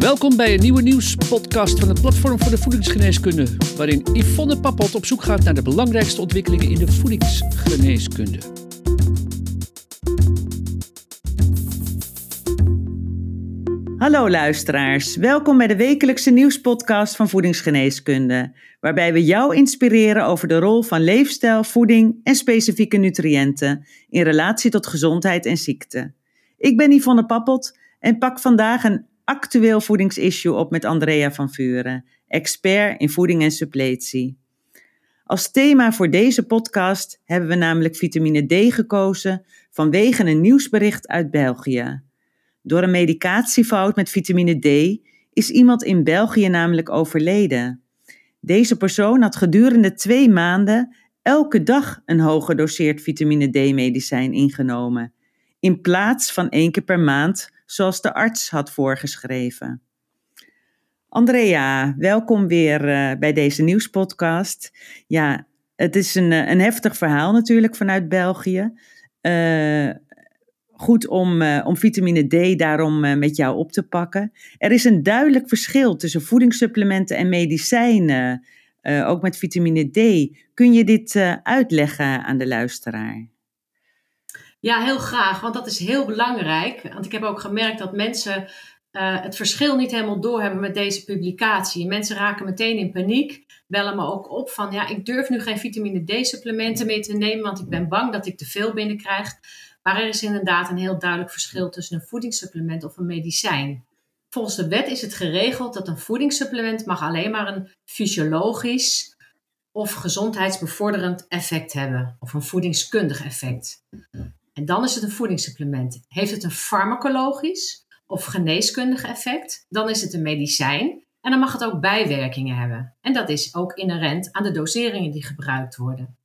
Welkom bij een nieuwe nieuwspodcast van het Platform voor de Voedingsgeneeskunde, waarin Yvonne Pappot op zoek gaat naar de belangrijkste ontwikkelingen in de voedingsgeneeskunde. Hallo luisteraars, welkom bij de wekelijkse nieuwspodcast van Voedingsgeneeskunde, waarbij we jou inspireren over de rol van leefstijl, voeding en specifieke nutriënten in relatie tot gezondheid en ziekte. Ik ben Yvonne Pappot en pak vandaag een actueel voedingsissue op met Andrea van Vuren, expert in voeding en suppletie. Als thema voor deze podcast hebben we namelijk vitamine D gekozen vanwege een nieuwsbericht uit België. Door een medicatiefout met vitamine D is iemand in België namelijk overleden. Deze persoon had gedurende twee maanden elke dag een hooggedoseerd vitamine D-medicijn ingenomen, in plaats van één keer per maand, zoals de arts had voorgeschreven. Andrea, welkom weer uh, bij deze nieuwspodcast. Ja, het is een, eh, een heftig verhaal natuurlijk vanuit België. Uh, goed om, om vitamine D daarom met jou op te pakken. Er is een duidelijk verschil tussen voedingssupplementen en medicijnen, ook met vitamine D. Kun je dit uitleggen aan de luisteraar? Ja, heel graag, want dat is heel belangrijk. Want ik heb ook gemerkt dat mensen het verschil niet helemaal doorhebben met deze publicatie. Mensen raken meteen in paniek, bellen me ook op van ja, ik durf nu geen vitamine D-supplementen meer te nemen, want ik ben bang dat ik te veel binnenkrijg. Maar er is inderdaad een heel duidelijk verschil tussen een voedingssupplement of een medicijn. Volgens de wet is het geregeld dat een voedingssupplement mag alleen maar een fysiologisch of gezondheidsbevorderend effect hebben, of een voedingskundig effect. En dan is het een voedingssupplement. Heeft het een farmacologisch of geneeskundig effect, dan is het een medicijn en dan mag het ook bijwerkingen hebben. En dat is ook inherent aan de doseringen die gebruikt worden.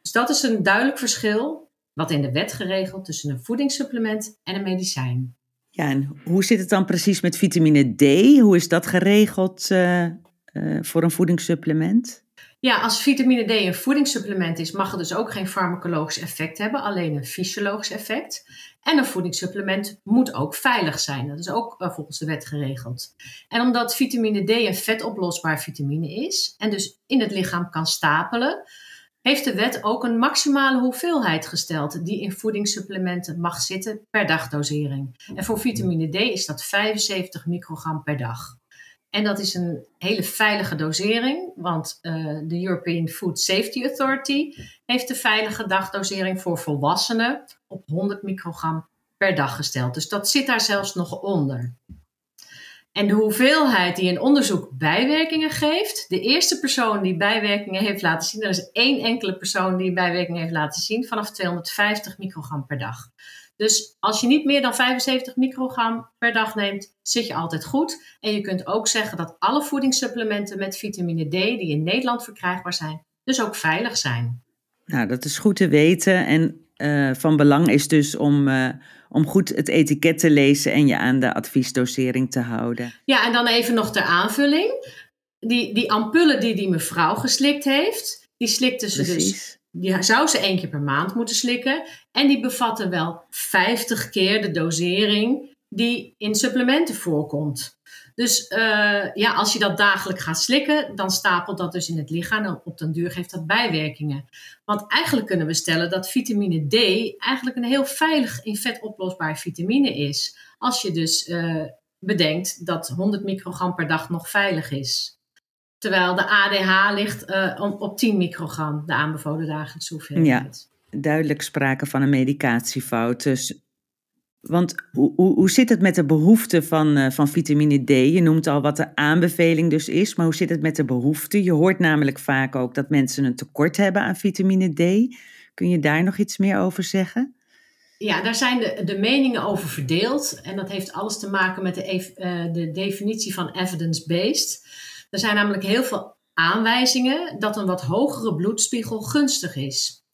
Dus dat is een duidelijk verschil wat in de wet geregeld tussen een voedingssupplement en een medicijn. Ja, en hoe zit het dan precies met vitamine D? Hoe is dat geregeld uh, uh, voor een voedingssupplement? Ja, als vitamine D een voedingssupplement is, mag het dus ook geen farmacologisch effect hebben, alleen een fysiologisch effect. En een voedingssupplement moet ook veilig zijn. Dat is ook uh, volgens de wet geregeld. En omdat vitamine D een vetoplosbaar vitamine is en dus in het lichaam kan stapelen, heeft de wet ook een maximale hoeveelheid gesteld die in voedingssupplementen mag zitten per dagdosering. En voor vitamine D is dat 75 microgram per dag. En dat is een hele veilige dosering, want uh, de European Food Safety Authority heeft de veilige dagdosering voor volwassenen op 100 microgram per dag gesteld. Dus dat zit daar zelfs nog onder. En de hoeveelheid die een onderzoek bijwerkingen geeft, de eerste persoon die bijwerkingen heeft laten zien, er is één enkele persoon die bijwerkingen heeft laten zien, vanaf 250 microgram per dag. Dus als je niet meer dan 75 microgram per dag neemt, zit je altijd goed. En je kunt ook zeggen dat alle voedingssupplementen met vitamine D die in Nederland verkrijgbaar zijn, dus ook veilig zijn. Nou, dat is goed te weten. En uh, van belang is dus om, uh, om goed het etiket te lezen en je aan de adviesdosering te houden. Ja, en dan even nog ter aanvulling. Die, die ampullen die die mevrouw geslikt heeft, die slikte ze dus Precies. dus. Die zou ze één keer per maand moeten slikken. En die bevatten wel 50 keer de dosering die in supplementen voorkomt. Dus uh, ja, als je dat dagelijks gaat slikken, dan stapelt dat dus in het lichaam en op den duur geeft dat bijwerkingen. Want eigenlijk kunnen we stellen dat vitamine D eigenlijk een heel veilig in vet oplosbaar vitamine is. Als je dus uh, bedenkt dat 100 microgram per dag nog veilig is. Terwijl de ADH ligt uh, op 10 microgram, de aanbevolen dagelijkse hoeveelheid. Ja, duidelijk sprake van een medicatiefout. Dus want hoe, hoe, hoe zit het met de behoefte van, uh, van vitamine D? Je noemt al wat de aanbeveling dus is, maar hoe zit het met de behoefte? Je hoort namelijk vaak ook dat mensen een tekort hebben aan vitamine D. Kun je daar nog iets meer over zeggen? Ja, daar zijn de, de meningen over verdeeld. En dat heeft alles te maken met de, uh, de definitie van evidence-based. Er zijn namelijk heel veel aanwijzingen dat een wat hogere bloedspiegel gunstig is.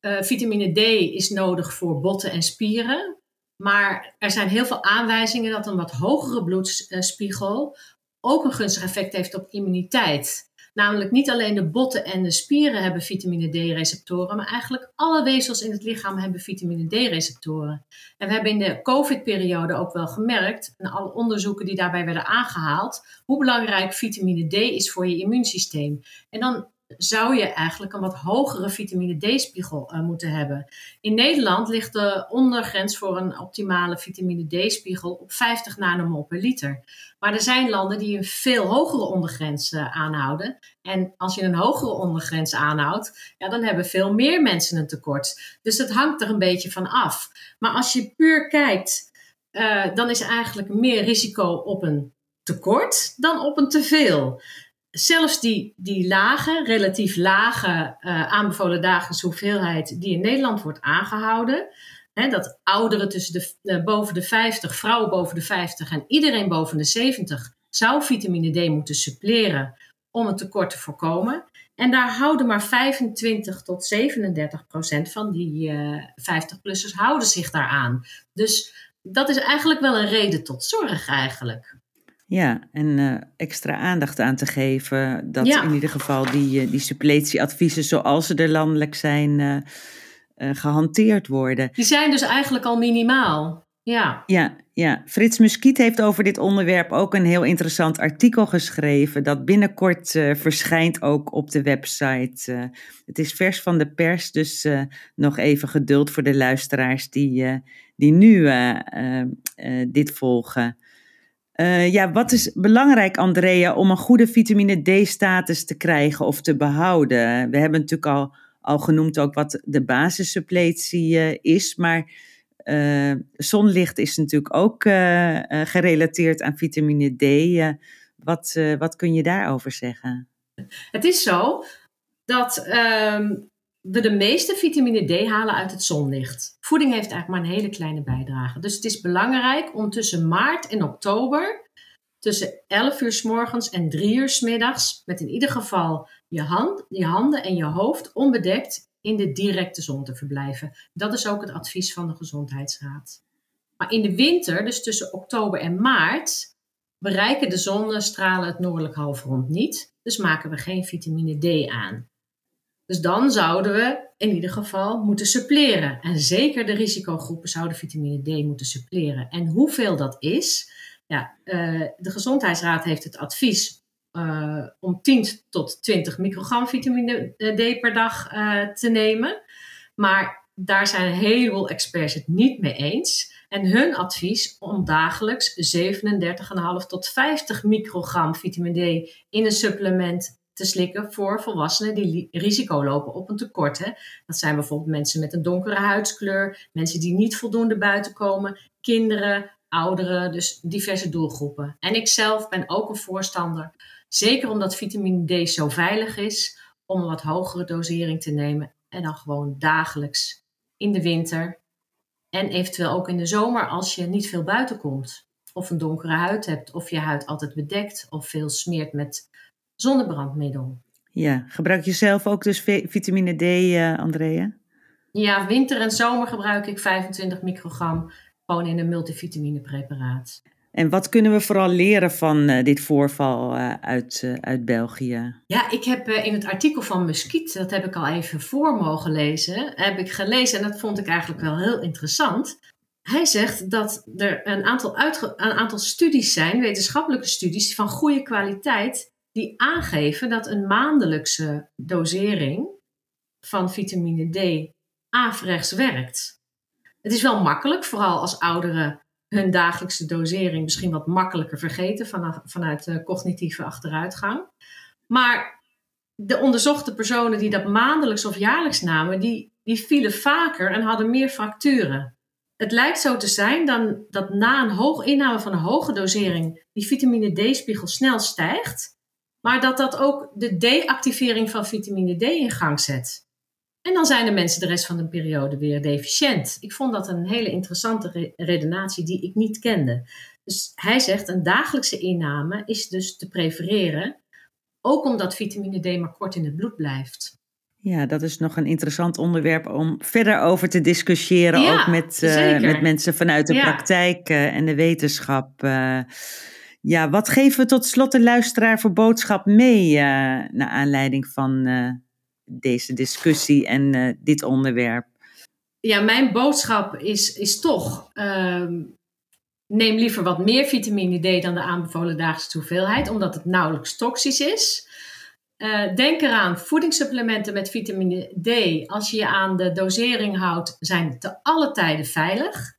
Uh, vitamine D is nodig voor botten en spieren. Maar er zijn heel veel aanwijzingen dat een wat hogere bloedspiegel ook een gunstig effect heeft op immuniteit. Namelijk niet alleen de botten en de spieren hebben vitamine D-receptoren, maar eigenlijk alle weefsels in het lichaam hebben vitamine D-receptoren. En we hebben in de COVID-periode ook wel gemerkt, en alle onderzoeken die daarbij werden aangehaald, hoe belangrijk vitamine D is voor je immuunsysteem. En dan zou je eigenlijk een wat hogere vitamine D-spiegel uh, moeten hebben. In Nederland ligt de ondergrens voor een optimale vitamine D-spiegel op 50 nanomol per liter. Maar er zijn landen die een veel hogere ondergrens uh, aanhouden. En als je een hogere ondergrens aanhoudt, ja, dan hebben veel meer mensen een tekort. Dus het hangt er een beetje van af. Maar als je puur kijkt, uh, dan is eigenlijk meer risico op een tekort dan op een teveel zelfs die, die lage, relatief lage uh, aanbevolen dagelijkse hoeveelheid die in Nederland wordt aangehouden, hè, dat ouderen tussen de, uh, boven de 50, vrouwen boven de 50 en iedereen boven de 70 zou vitamine D moeten suppleren om een tekort te voorkomen. En daar houden maar 25 tot 37 procent van die uh, eh, 50-plussers houden zich daaraan. Dus dat is eigenlijk wel een reden tot zorg eigenlijk. Ja, en uh, extra aandacht aan te geven dat ja. in ieder geval die, uh, die suppletieadviezen zoals ze er landelijk zijn uh, gehanteerd worden. Die zijn dus eigenlijk al minimaal. Ja. Ja, ja. Frits Muskiet heeft over dit onderwerp ook een heel interessant artikel geschreven. Dat binnenkort verschijnt ook op de website. het is vers van de pers, dus nog even geduld voor de luisteraars die, die nu dit volgen. Uh, ja, wat is belangrijk, Andrea, om een goede vitamine D-status te krijgen of te behouden? We hebben natuurlijk al, al genoemd ook wat de basissuppletie uh, is, maar uh, zonlicht is natuurlijk ook gerelateerd aan vitamine D. wat, wat kun je daarover zeggen? Het is zo dat um, we de meeste vitamine D halen uit het zonlicht. Voeding heeft eigenlijk maar een hele kleine bijdrage. Dus het is belangrijk om tussen maart en oktober, tussen 11 uur s morgens en 3 uur s middags, met in ieder geval je, hand, je handen en je hoofd onbedekt in de directe zon te verblijven. Dat is ook het advies van de Gezondheidsraad. Maar in de winter, dus tussen oktober en maart, bereiken de zonnestralen het noordelijk halfrond niet. Dus maken we geen vitamine D aan. Dus dan zouden we in ieder geval moeten suppleren. En zeker de risicogroepen zouden vitamine D moeten suppleren. En hoeveel dat is, ja, uh, de Gezondheidsraad heeft het advies uh, om 10 tot 20 microgram vitamine D per dag uh, te nemen. Maar daar zijn een heleboel experts het niet mee eens. En hun advies om dagelijks 37,5 tot 50 microgram vitamine D in een supplement te slikken voor volwassenen die risico lopen op een tekort. Hè. Dat zijn bijvoorbeeld mensen met een donkere huidskleur, mensen die niet voldoende buiten komen, kinderen, ouderen, dus diverse doelgroepen. En ik zelf ben ook een voorstander, zeker omdat vitamine D zo veilig is, om een wat hogere dosering te nemen en dan gewoon dagelijks in de winter en eventueel ook in de zomer als je niet veel buiten komt. Of een donkere huid hebt, of je huid altijd bedekt, of veel smeert met zonnebrandmiddel. Ja, gebruik je zelf ook dus vitamine D, uh, Andrea? Ja, winter en zomer gebruik ik 25 microgram gewoon in een multivitamine preparaat. En wat kunnen we vooral leren van uh, dit voorval uh, uit, uh, uit België? Ja, ik heb in het artikel van Muskiet, dat heb ik al even voor mogen lezen, heb ik gelezen en dat vond ik eigenlijk wel heel interessant. Hij zegt dat er een aantal, een aantal studies zijn, wetenschappelijke studies, van goede kwaliteit, die aangeven dat een maandelijkse dosering van vitamine D averechts werkt. Het is wel makkelijk, vooral als ouderen hun dagelijkse dosering misschien wat makkelijker vergeten vanaf, vanuit cognitieve achteruitgang. Maar de onderzochte personen die dat maandelijks of jaarlijks namen, die, die vielen vaker en hadden meer fracturen. Het lijkt zo te zijn dan dat na een hoog inname van een hoge dosering die vitamine D-spiegel snel stijgt maar dat dat ook de deactivering van vitamine D in gang zet. En dan zijn de mensen de rest van de periode weer deficiënt. Ik vond dat een hele interessante redenatie die ik niet kende. Dus hij zegt een dagelijkse inname is dus te prefereren, ook omdat vitamine D maar kort in het bloed blijft. Ja, dat is nog een interessant onderwerp om verder over te discussiëren, ja, ook met, uh, met mensen vanuit de ja. praktijk uh, en de wetenschap. Uh, Ja, wat geven we tot slot de luisteraar voor boodschap mee uh, naar aanleiding van uh, deze discussie en uh, dit onderwerp? Ja, mijn boodschap is, is toch: ehm, neem liever wat meer vitamine D dan de aanbevolen dagelijkse hoeveelheid, omdat het nauwelijks toxisch is. denk eraan, voedingssupplementen met vitamine D, als je je aan de dosering houdt, zijn te alle tijden veilig.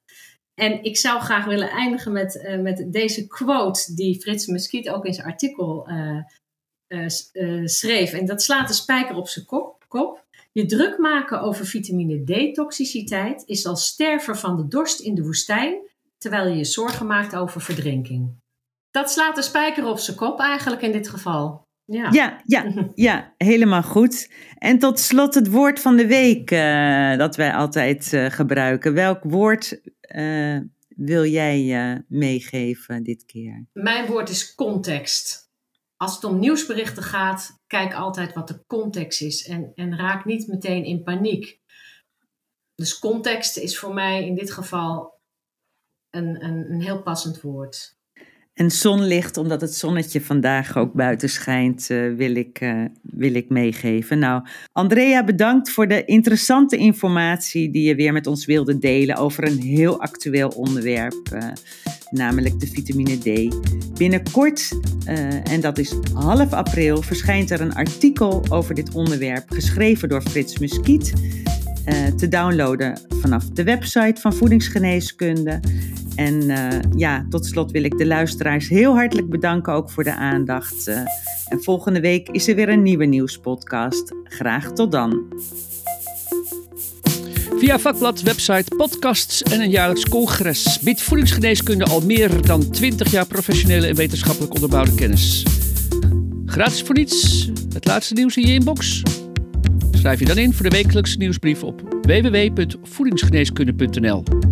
En ik zou graag willen eindigen met, uh, met deze quote die Frits Muskiet ook in zijn artikel uh, uh, schreef. En dat slaat de spijker op zijn kop, kop. Je druk maken over vitamine D-toxiciteit is als sterven van de dorst in de woestijn, terwijl je je zorgen maakt over verdrinking. Dat slaat de spijker op zijn kop eigenlijk in dit geval. Ja. Ja, ja, ja, helemaal goed. En tot slot het woord van de week uh, dat wij altijd uh, gebruiken. Welk woord uh, wil jij meegeven dit keer? Mijn woord is context. Als het om nieuwsberichten gaat, kijk altijd wat de context is en, en raak niet meteen in paniek. Dus context is voor mij in dit geval een, een, een heel passend woord. En zonlicht, omdat het zonnetje vandaag ook buiten schijnt, uh, wil, ik, uh, wil ik meegeven. Nou, Andrea, bedankt voor de interessante informatie die je weer met ons wilde delen over een heel actueel onderwerp, uh, namelijk de vitamine D. Binnenkort, en dat is half april, verschijnt er een artikel over dit onderwerp, geschreven door Frits Muskiet. te downloaden vanaf de website van Voedingsgeneeskunde. En uh, ja, tot slot wil ik de luisteraars heel hartelijk bedanken ook voor de aandacht. Uh, en volgende week is er weer een nieuwe nieuwspodcast. Graag tot dan. Via vakblad, website, podcasts en een jaarlijks congres biedt voedingsgeneeskunde al meer dan 20 jaar professionele en wetenschappelijk onderbouwde kennis. Gratis voor niets, het laatste nieuws in je inbox. Schrijf je dan in voor de wekelijkse nieuwsbrief op www.voedingsgeneeskunde.nl.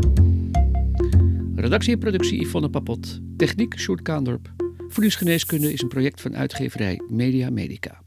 Redactie en productie Yvonne Papot. Techniek Sjoerd Kaandorp. Voedingsgeneeskunde is een project van uitgeverij Media Medica.